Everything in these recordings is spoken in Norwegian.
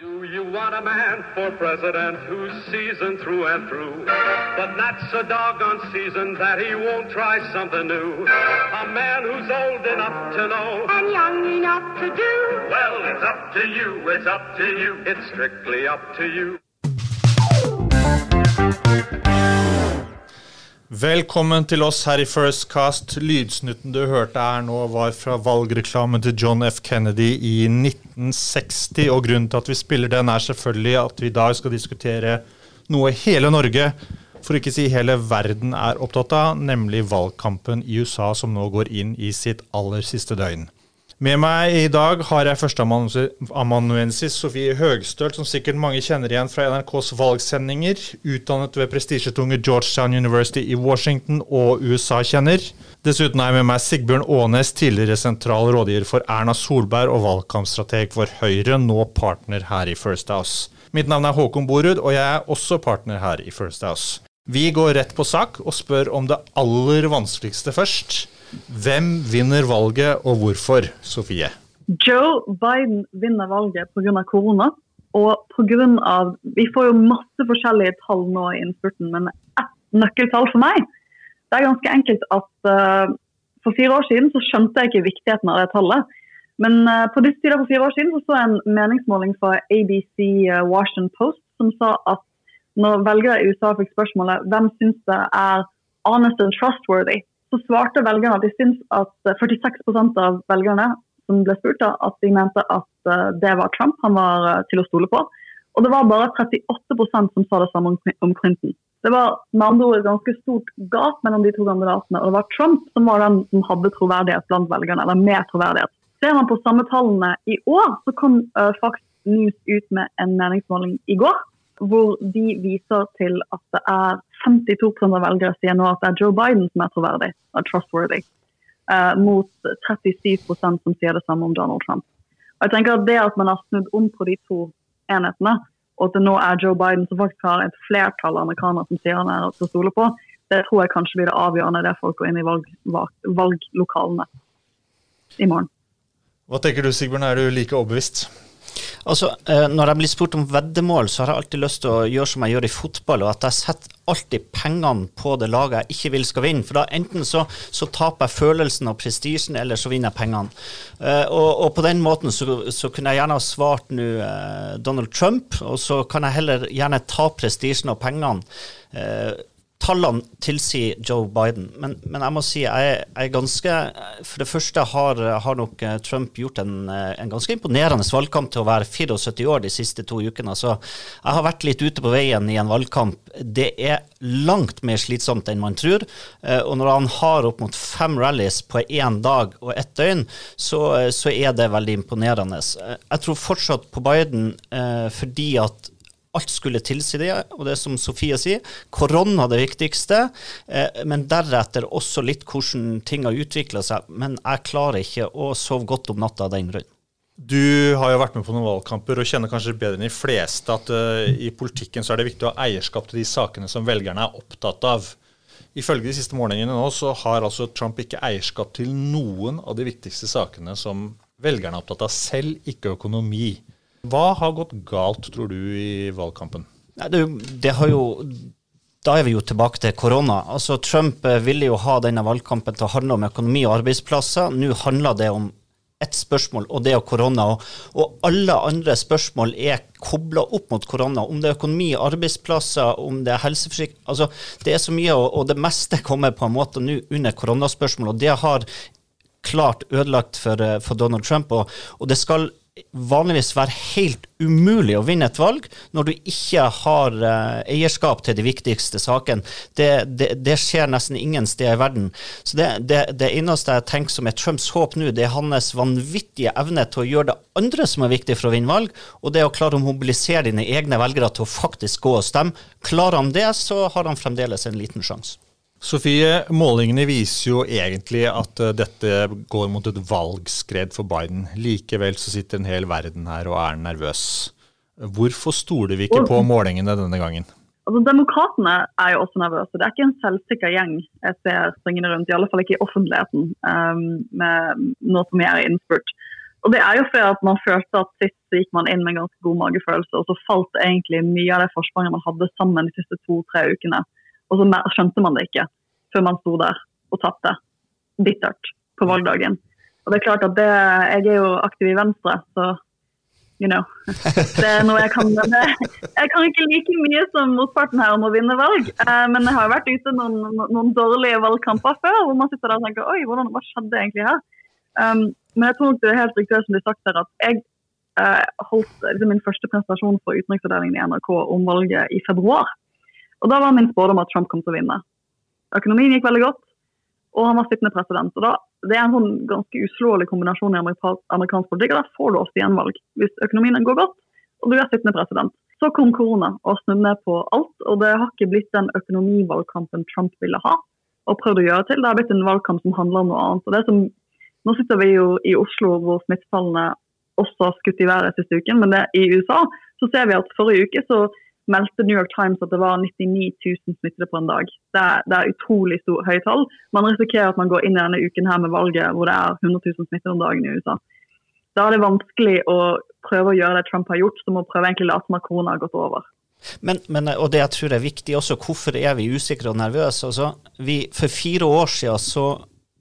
Do you want a man for president who's seasoned through and through, but not so doggone seasoned that he won't try something new? A man who's old enough to know and young enough to do. Well, it's up to you, it's up to you, it's strictly up to you. Velkommen til oss her i First Cast. Lydsnutten du hørte her nå, var fra valgreklamen til John F. Kennedy i 1960. Og grunnen til at vi spiller den, er selvfølgelig at vi i dag skal diskutere noe hele Norge, for ikke si hele verden, er opptatt av, nemlig valgkampen i USA som nå går inn i sitt aller siste døgn. Med meg i dag har jeg førsteamanuensis Sofie Høgstøl, som sikkert mange kjenner igjen fra NRKs valgsendinger. Utdannet ved prestisjetunge Georgetown University i Washington og USA-kjenner. Dessuten er jeg med meg Sigbjørn Aanes, tidligere sentral rådgiver for Erna Solberg og valgkampstrateg for Høyre, nå partner her i First House. Mitt navn er Håkon Borud, og jeg er også partner her i First House. Vi går rett på sak og spør om det aller vanskeligste først. Hvem vinner valget, og hvorfor, Sofie? Joe Biden vinner valget pga. korona. Og på grunn av, Vi får jo masse forskjellige tall nå i innspurten, men ett nøkkeltall for meg det er ganske enkelt at uh, for fire år siden så skjønte jeg ikke viktigheten av det tallet. Men uh, på disse tider for fire år siden så, så jeg en meningsmåling fra ABC uh, Washington Post som sa at når velgere i USA fikk spørsmålet hvem syns det er honest and trustworthy, så svarte velgerne at de syns at 46 eh, av velgerne som ble spurt, at de mente at eh, det var Trump. Han var eh, til å stole på. Og det var bare 38% som sa det samme om Clinton. Det var med andre ord et ganske stort gap mellom de to kandidatene. Og det var Trump som var den som hadde troverdighet blant velgerne, eller mer troverdighet. Ser man på samme tallene i år, så kom uh, News ut med en meningsmåling i går hvor de viser til at det er 52% av velgere sier nå at det er Joe Biden som er troverdig, og trustworthy, uh, mot 37 som sier det samme om Donald Trump. Og jeg tenker at Det at man har snudd om på de to enhetene, og at det nå er Joe Biden som faktisk har et flertall av amerikanere som sier han er til å stole på, det tror jeg kanskje blir det avgjørende der folk går inn i valg, valg, valglokalene i morgen. Hva tenker du Sigbjørn, er du like overbevist? Altså, eh, Når jeg blir spurt om veddemål, så har jeg alltid lyst til å gjøre som jeg gjør i fotball, og at jeg setter alltid pengene på det laget jeg ikke vil skal vinne. For da enten så, så taper jeg følelsen og prestisjen, eller så vinner jeg pengene. Uh, og, og, på den måten så, så, kunne jeg gjerne ha svart nå uh, Donald Trump, og så kan jeg heller gjerne ta prestisjen og pengene. Tallene tilsier Joe Biden, men, men, jeg må si jeg er ganske For det første har, har nok eh, Trump gjort en, eh, en, ganske imponerende valgkamp til å være 74 år de siste to ukene. Så jeg har vært litt ute på veien i en valgkamp. Det er langt mer slitsomt enn man tror. Eh, og når han har opp mot fem rallies på én dag og ett døgn, så, så, er det veldig imponerende. Jeg tror fortsatt på Biden fordi at alt skulle tilsi det, og det som Sofie sier, korona det viktigste, eh, men deretter også litt hvordan ting har utvikla seg. Men jeg klarer ikke å sove godt om natta av den grunn. Du har jo vært med på noen valgkamper og kjenner kanskje bedre enn de fleste at uh, i politikken så er det viktig å ha eierskap til de sakene som velgerne er opptatt av. Ifølge de siste målingene nå så har altså Trump ikke eierskap til noen av de viktigste sakene som velgerne er opptatt av, selv ikke økonomi. Hva har gått galt, tror du, i valgkampen? Det, det har jo da er vi jo tilbake til korona. Altså, Trump eh, ville jo ha denne valgkampen til å handle om økonomi og arbeidsplasser. Nå handler det om ett spørsmål, og det er korona. Og, alle andre spørsmål er kobla opp mot korona. Om det er økonomi, arbeidsplasser, om det er helseforsikring altså, Det er så mye, og det meste kommer på en måte nå under koronaspørsmål. Og det har klart ødelagt for, eh, for Donald Trump. Og, og det skal vanligvis være helt umulig å vinne et valg når du ikke har uh, eierskap til de viktigste sakene. Det, det, det, skjer nesten ingen steder i verden. Så det, det, eneste jeg tenker som er Trumps håp nå, det er hans vanvittige evne til å gjøre det andre som er viktig for å vinne valg, og det å klare å mobilisere dine egne velgere til å faktisk gå og stemme. Klarer han det, så har han fremdeles en liten sjanse. Sofie, målingene viser jo egentlig at uh, dette går mot et valgskred for Biden. Likevel så sitter en hel verden her og er nervøs. Hvorfor stoler vi ikke på målingene denne gangen? Altså, Demokratene er jo også nervøse. Det er ikke en selvsikker gjeng jeg ser springende rundt, i alle fall ikke i offentligheten, um, med, nå som vi er i innspurt. Og det er jo fordi at man følte at sist så gikk man inn med en ganske god magefølelse, og så falt egentlig mye av det forspranget man hadde sammen de siste to-tre ukene. Og så skjønte man det ikke før man sto der og tapte bittert på valgdagen. Og det er klart at det, Jeg er jo aktiv i Venstre, så you know. Det er noe jeg kan Jeg kan ikke like mye som motparten her om å vinne valg, eh, men jeg har vært ute noen, noen dårlige valgkamper før hvor man sitter der og tenker oi, hvordan, hva skjedde egentlig her? Um, men jeg tror nok det er helt riktig som blir sagt her, at jeg uh, holdt liksom, min første prestasjon for utenriksavdelingen i NRK om valget i februar. Og da var min spådom at Trump kom til å vinne. Økonomien gikk veldig godt, og han var sittende president. Og da, Det er en sånn ganske uslåelig kombinasjon i amerikansk politikk, og der får du ofte gjenvalg hvis økonomien går godt og du er sittende president. Så kom korona og snudde ned på alt, og det har ikke blitt den økonomivalgkampen Trump ville ha og prøvde å gjøre til. Det har blitt en valgkamp som handler om noe annet. Og det som, nå sitter vi jo i Oslo hvor smittetallene også har skutt i været siste uken, men det, i USA så ser vi at forrige uke så meldte New York Times at det var 99 000 smittede på en dag. Det er, det er utrolig stor, høye tall. Man risikerer at man går inn i denne uken her med valget hvor det er 100 000 smittede om dagen i USA. Da er det vanskelig å prøve å gjøre det Trump har gjort, som å prøve egentlig å late som at korona har gått over. Men, men, og det jeg tror er viktig også, hvorfor er vi usikre og nervøse? Altså, vi, for fire år siden så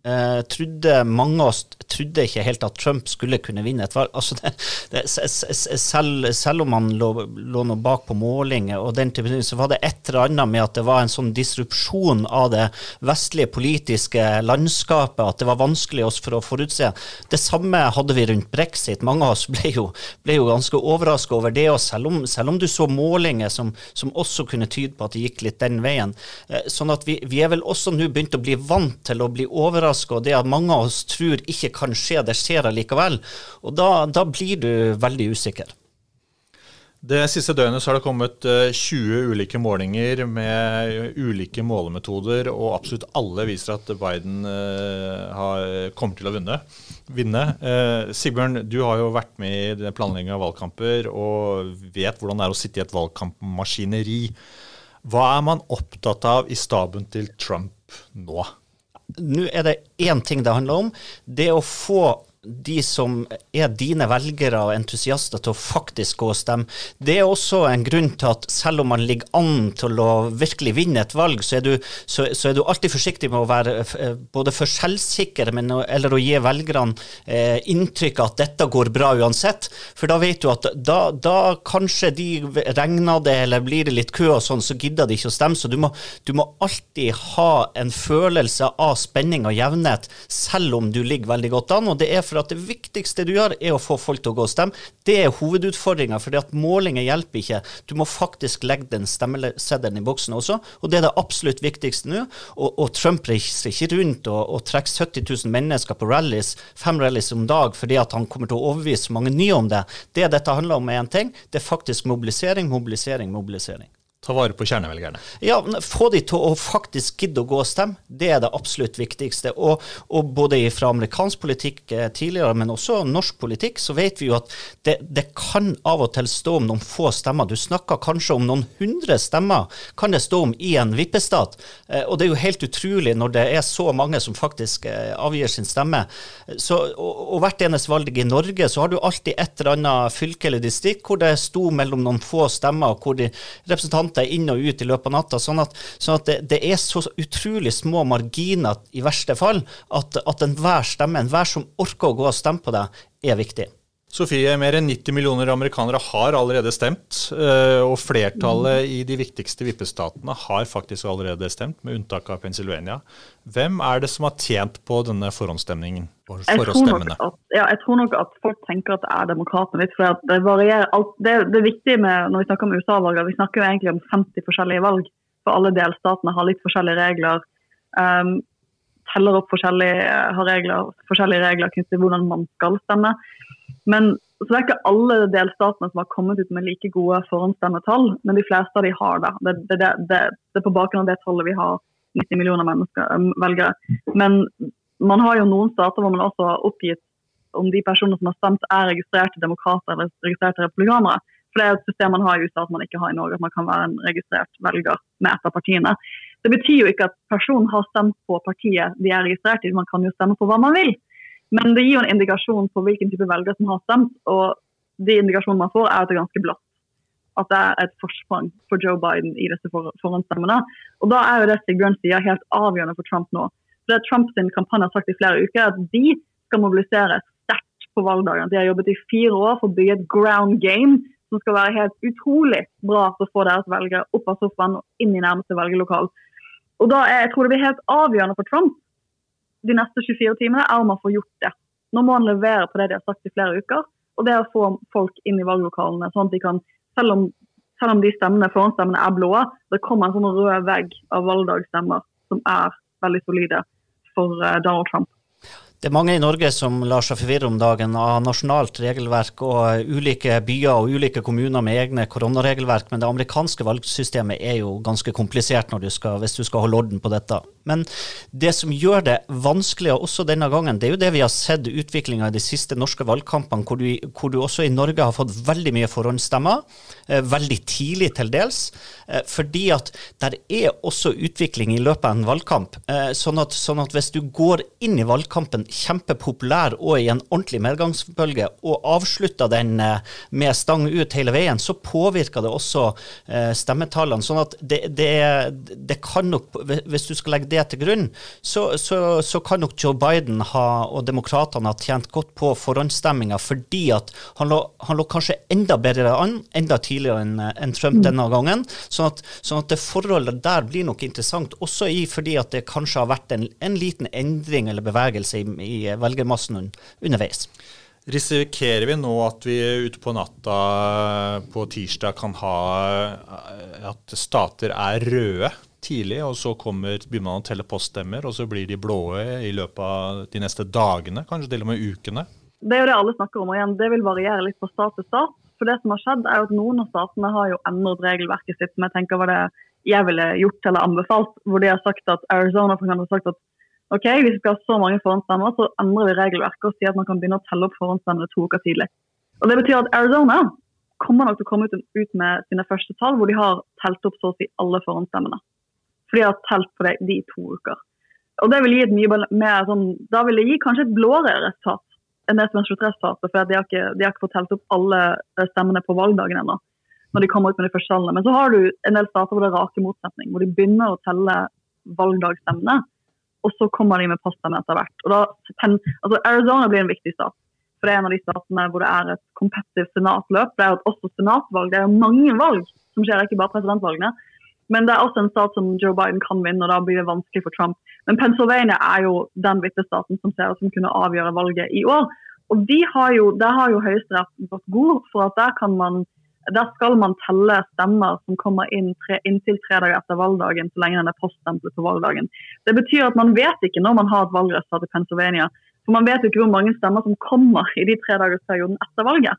eh, trodde mange av oss trodde ikke helt at Trump skulle kunne vinne et valg. Altså det, det, selv, selv, om han lå, lå noe bak på målinger, og den type ting, så var det et eller annet med at det var en sånn disrupsjon av det vestlige politiske landskapet, at det var vanskelig oss for å forutse. Det samme hadde vi rundt brexit. Mange av oss ble jo, ble jo ganske overraska over det. og selv om, selv om, du så målinger som, som, også kunne tyde på at det gikk litt den veien. Eh, sånn at vi, vi er vel også nå begynt å bli vant til å bli overraska og det at mange av oss tror ikke kan skje, det skjer allikevel. Og da, da blir du veldig usikker. Det siste døgnet har det kommet 20 eh, ulike målinger med ulike målemetoder, og absolutt alle viser at Biden uh, har, kommer til å vinne. vinne. Uh, Sigbjørn, du har jo vært med i planlegging av valgkamper og vet hvordan det er å sitte i et valgkampmaskineri. Hva er man opptatt av i staben til Trump nå? Nå er det én ting det handler om. Det å få de som er dine velgere og entusiaster til å faktisk gå og stemme. Det er også en grunn til at selv om man ligger an til å virkelig vinne et valg, så er du, så, så er du alltid forsiktig med å være eh, både for selvsikker men, eller å gi velgerne eh, inntrykk av at dette går bra uansett. For da vet du at da, da kanskje de regner det eller blir det litt kø og sånn, så gidder de ikke å stemme. Så du må, du må alltid ha en følelse av spenning og jevnhet, selv om du ligger veldig godt an. og det er for at det viktigste du gjør, er å få folk til å gå og stemme. Det er hovedutfordringa, for målinger hjelper ikke. Du må faktisk legge den stemmeseddelen i boksen også, og det er det absolutt viktigste nå. Og, og Trump reiser ikke rundt og, og trekker 70 000 mennesker på rallies, fem rallies om dag, fordi at han kommer til å overbevise mange nye om det. Det dette handler om, er én ting. Det er faktisk mobilisering, mobilisering, mobilisering. Ta vare på kjernevelgerne. Ja, Få de til å faktisk gidde å gå og stemme. Det er det absolutt viktigste. Og, og både fra amerikansk politikk eh, tidligere, men også norsk politikk, så vet vi jo at det, det, kan av og til stå om noen få stemmer. Du snakker kanskje om noen hundre stemmer kan det stå om i en vippestat. Eh, og det er jo helt utrolig når det er så mange som faktisk eh, avgir sin stemme. Så, og, og hvert eneste valg i Norge så har du alltid et eller annet fylke eller distrikt hvor det sto mellom noen få stemmer, hvor de representanter varianter inn og ut i løpet av natta. Sånn at, sånn at det, det, er så utrolig små marginer i verste fall at, at enhver stemme, enhver som orker å gå og stemme på deg, er viktig. Sofie, mer enn 90 millioner amerikanere har allerede stemt. Eh, og flertallet i de viktigste vippestatene har faktisk allerede stemt, med unntak av Pennsylvania. Hvem er det som har tjent på denne forhåndsstemningen? Jeg tror, at, ja, jeg tror, nok at, folk tenker at det er demokratene for Det varierer alt. Det, det er viktig med, når vi snakker om USA-valg, vi snakker jo egentlig om 50 forskjellige valg. For alle delstatene har litt forskjellige regler. Um, teller opp forskjellige, har regler, forskjellige regler knyttet til hvordan man skal stemme. Men så det er ikke alle delstatene som har kommet ut med like gode forhåndsstemmetall, men de fleste av de har det. Det, det, det, det er på bakgrunn av det tallet vi har 90 millioner um, velgere. Men man har jo noen stater hvor man også har oppgitt om de personene som har stemt, er registrerte demokrater eller registrerte republikanere. For Det er et system man har i USA som man ikke har i Norge, at man kan være en registrert velger med et av partiene. Det betyr jo ikke at personen har stemt på partiet de er registrert i, man kan jo stemme på hva man vil. Men det gir jo en indikasjon på hvilken type velger som har stemt. Og de indikasjonene man får, er at det er ganske blått. At det er et forsprang for Joe Biden i disse for forhåndsstemmene. Og da er jo det Sigbjørn sier helt avgjørende for Trump nå. For det Trumps kampanje har sagt i flere uker, at de skal mobilisere sterkt på valgdagen. De har jobbet i fire år for å bygge et ground game som skal være helt utrolig bra for å få deres velgere opp av sofaen og inn i nærmeste velgerlokal. Og da er, jeg tror det blir helt avgjørende for Trump de neste 24 timene er om han får gjort det. Nå må han levere på det de har sagt i flere uker, og det er å få folk inn i valglokalene. sånn at de kan, Selv om, selv om de stemmene, forhåndsstemmene er blå, det kommer en sånn rød vegg av valgdagsstemmer som er veldig solide for uh, Donald Trump. Det er mange i Norge som lar seg forvirre om dagen av nasjonalt regelverk og ulike byer og ulike kommuner med egne koronaregelverk, men det amerikanske valgsystemet er jo ganske komplisert du skal, hvis du skal holde orden på dette. Men det som gjør det vanskeligere også denne gangen, det er jo det vi har sett utviklinga i de siste norske valgkampene, hvor du, hvor du, også i Norge har fått veldig mye forhåndsstemmer, eh, veldig tidlig til dels, eh, fordi at der er også utvikling i løpet av en valgkamp. Eh, sånn at, sånn at hvis du går inn i valgkampen kjempepopulær og i en ordentlig medgangsbølge, og avslutter den med stang ut hele veien, så påvirker det også stemmetallene. Sånn at det, det, det kan nok, hvis du skal legge det til grunn, så, så, så kan nok Joe Biden ha, og demokratene ha tjent godt på forhåndsstemminga, fordi at han lå, han lå, kanskje enda bedre an, enda tidligere enn en Trump mm. denne gangen. Sånn at, sånn at, det forholdet der blir nok interessant, også i fordi at det kanskje har vært en, en liten endring eller bevegelse i, i velgermassen underveis. Risikerer vi nå at vi ute på natta på tirsdag kan ha at stater er røde tidlig, og så kommer, begynner man å telle poststemmer, og så blir de blåe i løpet av de neste dagene, kanskje til og med ukene? Det er jo det alle snakker om, og igjen, det vil variere litt fra stat til stat. For det som har skjedd, er jo at noen av statene har jo endret regelverket sitt som jeg tenker var det jeg ville gjort eller anbefalt. Hvor de har sagt at Arizona for har sagt at ok, hvis vi skal ha så mange forhåndsstemmer, så endrer vi regelverket og sier at man kan begynne å telle opp forhåndsstemmene to uker tidlig. Og Det betyr at Arizona kommer nok til å komme ut med sine første tall, hvor de har telt opp så å si alle forhåndsstemmene. For de har telt på det de to uker. Og det vil gi et mye mer sånn, Da vil det gi kanskje et blåere resultat enn det som er sluttresultatet. For de har, ikke, de har ikke fått telt opp alle stemmene på valgdagen ennå. når de kommer ut med de første tallene. Men så har du en del stater hvor det er rake motsetning. Hvor de begynner å telle valgdagsstemmene, og så kommer de med poststemmene etter hvert. Og da, altså Arizona blir en viktig stat. For det er en av de statene hvor det er et competitive senatløp. Det er jo også senatvalg. Det er jo mange valg som skjer, ikke bare presidentvalgene. Men det er også en stat som Joe Biden kan vinne, og da blir det vanskelig for Trump. Men Pennsylvania er jo den vippestaten som ser ut som kunne avgjøre valget i år. Og de har jo, Der har jo Høyesterett gått god for at der, man, der skal man telle stemmer som kommer inn tre, inntil tre dager etter valgdagen, så lenge den er poststemplet på valgdagen. Det betyr at man vet ikke når man har et valgresultat i Pennsylvania. For man vet ikke hvor mange stemmer som kommer i de tredagersperioden etter valget.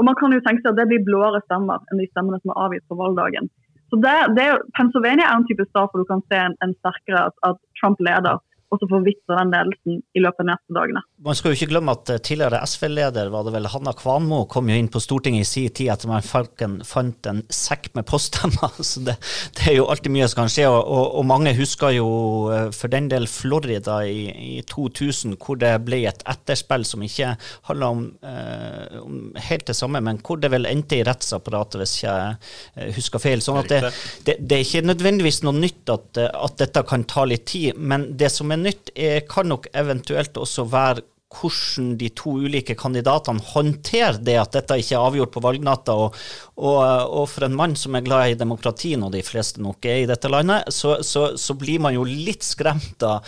Og man kan jo tenke seg at det blir blåere stemmer enn de stemmene som er avgitt på valgdagen. Så det, det, Pennsylvania er en type stat hvor du kan se en, en sterkere at, at Trump leder og så forvitrer den ledelsen i løpet av de neste dagene. Man skal jo ikke glemme at eh, tidligere SV-leder var det vel Hanna Kvanmo kom jo inn på Stortinget i sin tid etter man fant en sekk med poststemmer. Så det, det, er jo alltid mye som kan skje. Og, og, og, mange husker jo eh, for den del Florida i, i 2000, hvor det ble et etterspill som ikke handla om, eh, om, helt det samme, men hvor det vel endte i rettsapparatet, hvis jeg eh, husker feil. Sånn at det, det, det, er ikke nødvendigvis noe nytt at, at dette kan ta litt tid, men det som er nytt kan nok eventuelt også være hvordan de to ulike kandidatene håndterer det at dette ikke er avgjort på valgnatta. Og, og, og, for en mann som er glad i demokrati, når de fleste nok er i dette landet, så, så, så blir man jo litt skremt av,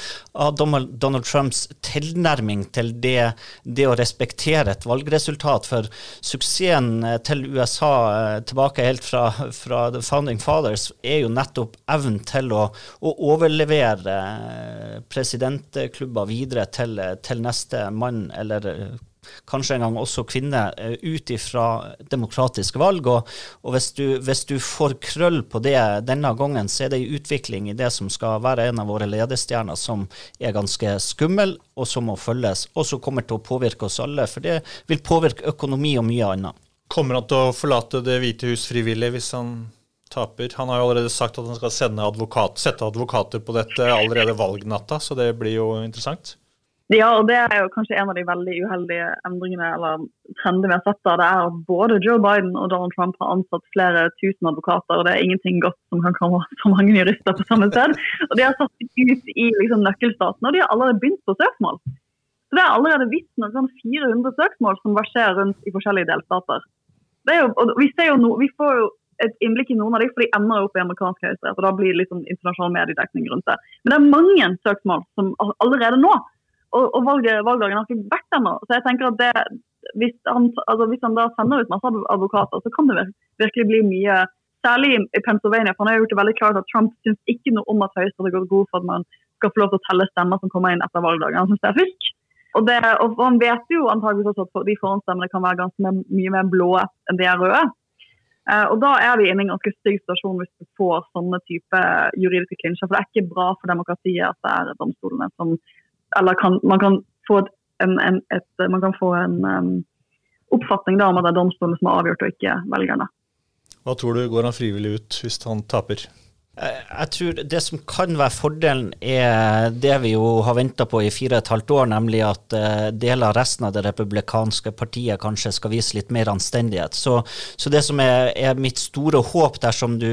Donald, Trumps tilnærming til det, det, å respektere et valgresultat. For suksessen til USA eh, tilbake helt fra, fra The Founding Fathers er jo nettopp evnen til å, å overlevere eh, presidentklubber videre til, til neste mann, eller eh, kanskje en gang også kvinne, eh, ut ifra demokratiske valg. Og, og hvis, du, hvis, du, får krøll på det denne gangen, så er det en utvikling i det som skal være en av våre ledestjerner, som er ganske skummel, og som må følges, og som kommer til å påvirke oss alle. For det vil påvirke økonomi og mye annet. Kommer han til å forlate Det hvite hus frivillig hvis han taper? Han har jo allerede sagt at han skal advokat, sette advokater på dette allerede valgnatta, så det blir jo interessant. Ja, og det er jo kanskje en av de veldig uheldige endringene eller trendene vi har sett. da, Det er at både Joe Biden og Donald Trump har ansatt flere tusen advokater. og Det er ingenting godt som kan komme så mange jurister på samme sted. Og De har satt ut i liksom, nøkkelstaten, og de har allerede begynt på søksmål. Så Det er allerede visstnok sånn 400 søksmål som verserer rundt i forskjellige delstater. Er jo, vi, no, vi får jo et innblikk i noen av dem, for de ender opp i amerikansk høyesterett. Da blir det sånn internasjonal mediedekning rundt det. Men det er mange søksmål som allerede nå og, valget, valgdagen har ikke vært ennå. Så jeg tenker at det, hvis, han, altså hvis han da sender ut masse advokater, så kan det virkelig bli mye Særlig i Pennsylvania, for han har gjort det veldig klart at Trump syns ikke noe om at Høyesterett gått god for at man skal få lov til å telle stemmer som kommer inn etter valgdagen. Han syns det er fisk. Og, det, og han vet jo antageligvis også at de forhåndsstemmene kan være ganske mye mer blå enn de er røde. Uh, og Da er vi inne i en ganske stygg situasjon hvis vi får sånne type juridiske klinsjer. For det er ikke bra for demokratiet at det er domstolene som eller kan, man kan få et, en, en, et, man kan få en um, oppfatning da, om at det er domstolene som har avgjort, og ikke velgerne. Hva tror du, går han frivillig ut hvis han taper? Eh, jeg tror det som kan være fordelen, er det vi jo har venta på i fire og et halvt år, nemlig at uh, deler av resten av det republikanske partiet kanskje skal vise litt mer anstendighet. Så, så det som er, er, mitt store håp dersom du,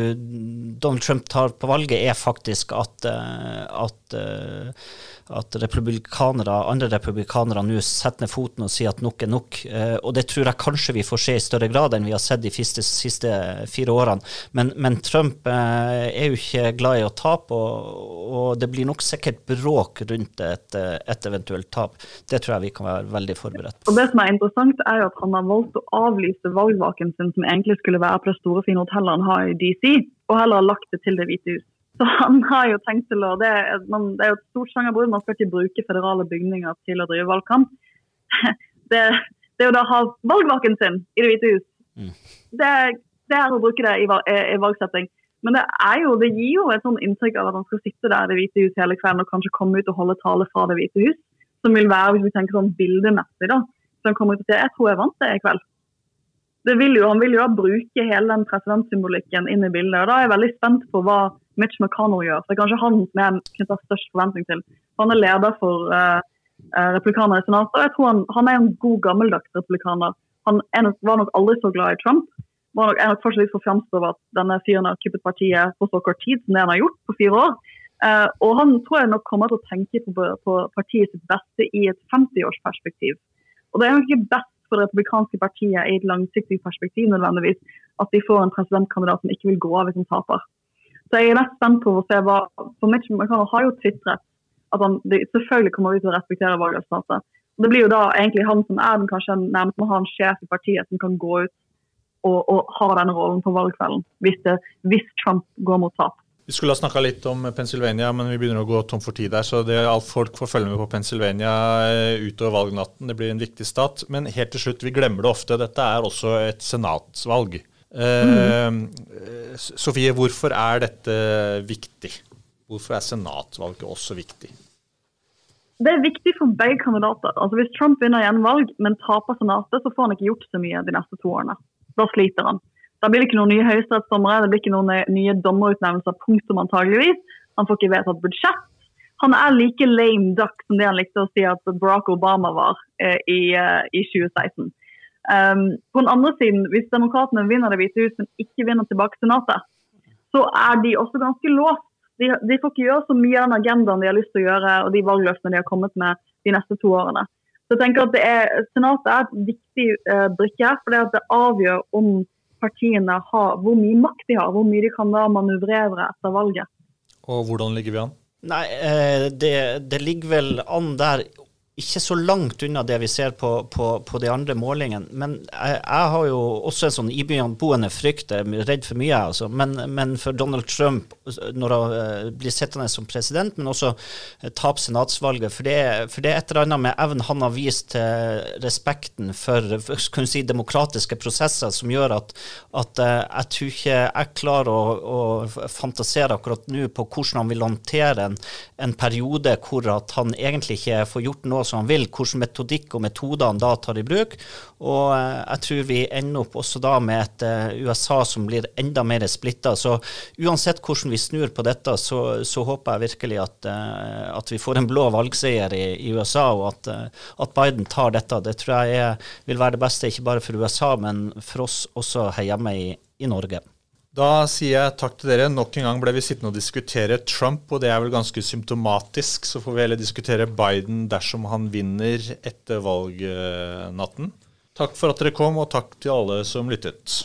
Donald Trump tar på valget, er faktisk at, uh, at uh, at republikanere, andre republikanere nå setter ned foten og sier at nok er nok. Eh, og det tror jeg kanskje vi får se i større grad enn vi har sett de siste, siste fire årene. Men, men Trump eh, er jo ikke glad i å tape, og, og, det blir nok sikkert bråk rundt et, et, eventuelt tap. Det tror jeg vi kan være veldig forberedt Og Det som er interessant, er jo at han har valgt å avlyse valgvaken sin, som egentlig skulle være på det store, fine hotellet han har i DC, og heller har lagt det til Det hvite hus. Så han har jo tenkt til å Det, er, man, det er jo et stort sjangerbrudd. Man skal ikke bruke federale bygninger til å drive valgkamp. Det, det er jo da å ha valgvaken sin i Det hvite hus. Mm. Det, det, er å bruke det i, i, valgsetting. Men det, er jo, det gir jo et sånn inntrykk av at han skal sitte der i Det hvite hus hele kvelden og kanskje komme ut og holde tale fra Det hvite hus. Som vil være, hvis vi tenker sånn bildemessig, da. Han kommer ut og sier jeg tror jeg vant det i kveld. Vil jo, han vil jo bruke hele den presidentsymbolikken inn i bildet. og Da er jeg veldig spent på hva Mitch McConnell gjør. Det er kanskje han som jeg knytter størst forventning til. Han er leder for uh, republikanere i senatet, og jeg tror han, han, er en god, gammeldags republikaner. Han nok, var nok aldri så glad i Trump. Nok, er nok fortsatt litt forfjamset over at denne fyren har kuppet partiet på så kort tid som det han har gjort, på fire år. Uh, og han tror jeg nok kommer til å tenke på, på partiet sitt beste i et 50-årsperspektiv. Og det er nok ikke best for det republikanske partiet i et langsiktig perspektiv nødvendigvis at de får en presidentkandidat som ikke vil gå av hvis han taper. Så jeg er mest spent på å se hva For Mitch McConnell har jo tvitret at han de, selvfølgelig kommer vi til å respektere valgresultatet. Det blir jo da egentlig han som er den kanskje nærmest må ha en sjef i partiet som kan gå ut og, og ha denne rollen på valgkvelden, hvis, det, hvis Trump går mot tap. Vi skulle ha snakka litt om Pennsylvania, men vi begynner å gå tom for tid der. Så det alt folk får følge med på Pennsylvania eh, utover valgnatten. Det blir en viktig stat. Men helt til slutt, vi glemmer det ofte. Dette er også et senatsvalg. Mm. Sofie, hvorfor er dette viktig? Hvorfor er senatsvalget også viktig? Det er viktig for begge kandidater. Altså Hvis Trump vinner igjen valg, men taper senatet, så får han ikke gjort så mye de neste to årene. Da sliter han. Da blir det ikke noen nye høyesterettsdommere, det blir ikke noen nye dommerutnevnelser, punktum antageligvis. Han får ikke vedtatt budsjett. Han er like lame duck som det han likte å si at Barack Obama var eh, i, eh, i 2016. Um, på den andre siden, hvis demokratene vinner Det hvite hus, men ikke vinner tilbake senatet, så er de også ganske låst. De, de, får ikke gjøre så mye av den agendaen de har lyst til å gjøre, og de valgløftene de har kommet med de neste to årene. Så jeg tenker at er, Senatet er et viktig uh, brikke for det avgjør om partiene har, hvor mye makt de har, hvor mye de kan da manøvrere etter valget. Og hvordan ligger vi an? Nei, eh, det, det ligger vel an der ikke så langt unna det vi ser på, på, på de andre målingene. Men jeg, jeg, har jo også en sånn iboende frykt, jeg er redd for mye, altså. Men, men, for Donald Trump, når han uh, blir sittende som president, men også uh, tape senatsvalget. For det, for det, er et eller annet med evnen han har vist til respekten for, for si, demokratiske prosesser, som gjør at, at jeg tror ikke jeg klarer å, å fantasere akkurat nå på hvordan han vil håndtere en, en periode hvor han egentlig ikke får gjort noe som han vil, hvilken metodikk og metoder han da tar i bruk. Og eh, jeg tror vi ender opp også da med et uh, USA som blir enda mer splitta. Så uansett hvordan vi snur på dette, så, så håper jeg virkelig at, uh, at, vi får en blå valgseier i, i USA, og at, at, Biden tar dette. Det tror jeg er, vil være det beste, ikke bare for USA, men for oss også her hjemme i, i Norge. Da sier jeg takk til dere. Nok en gang ble vi sittende og diskutere Trump, og det er vel ganske symptomatisk. Så får vi heller diskutere Biden dersom han vinner etter valgnatten. Takk for at dere kom, og takk til alle som lyttet.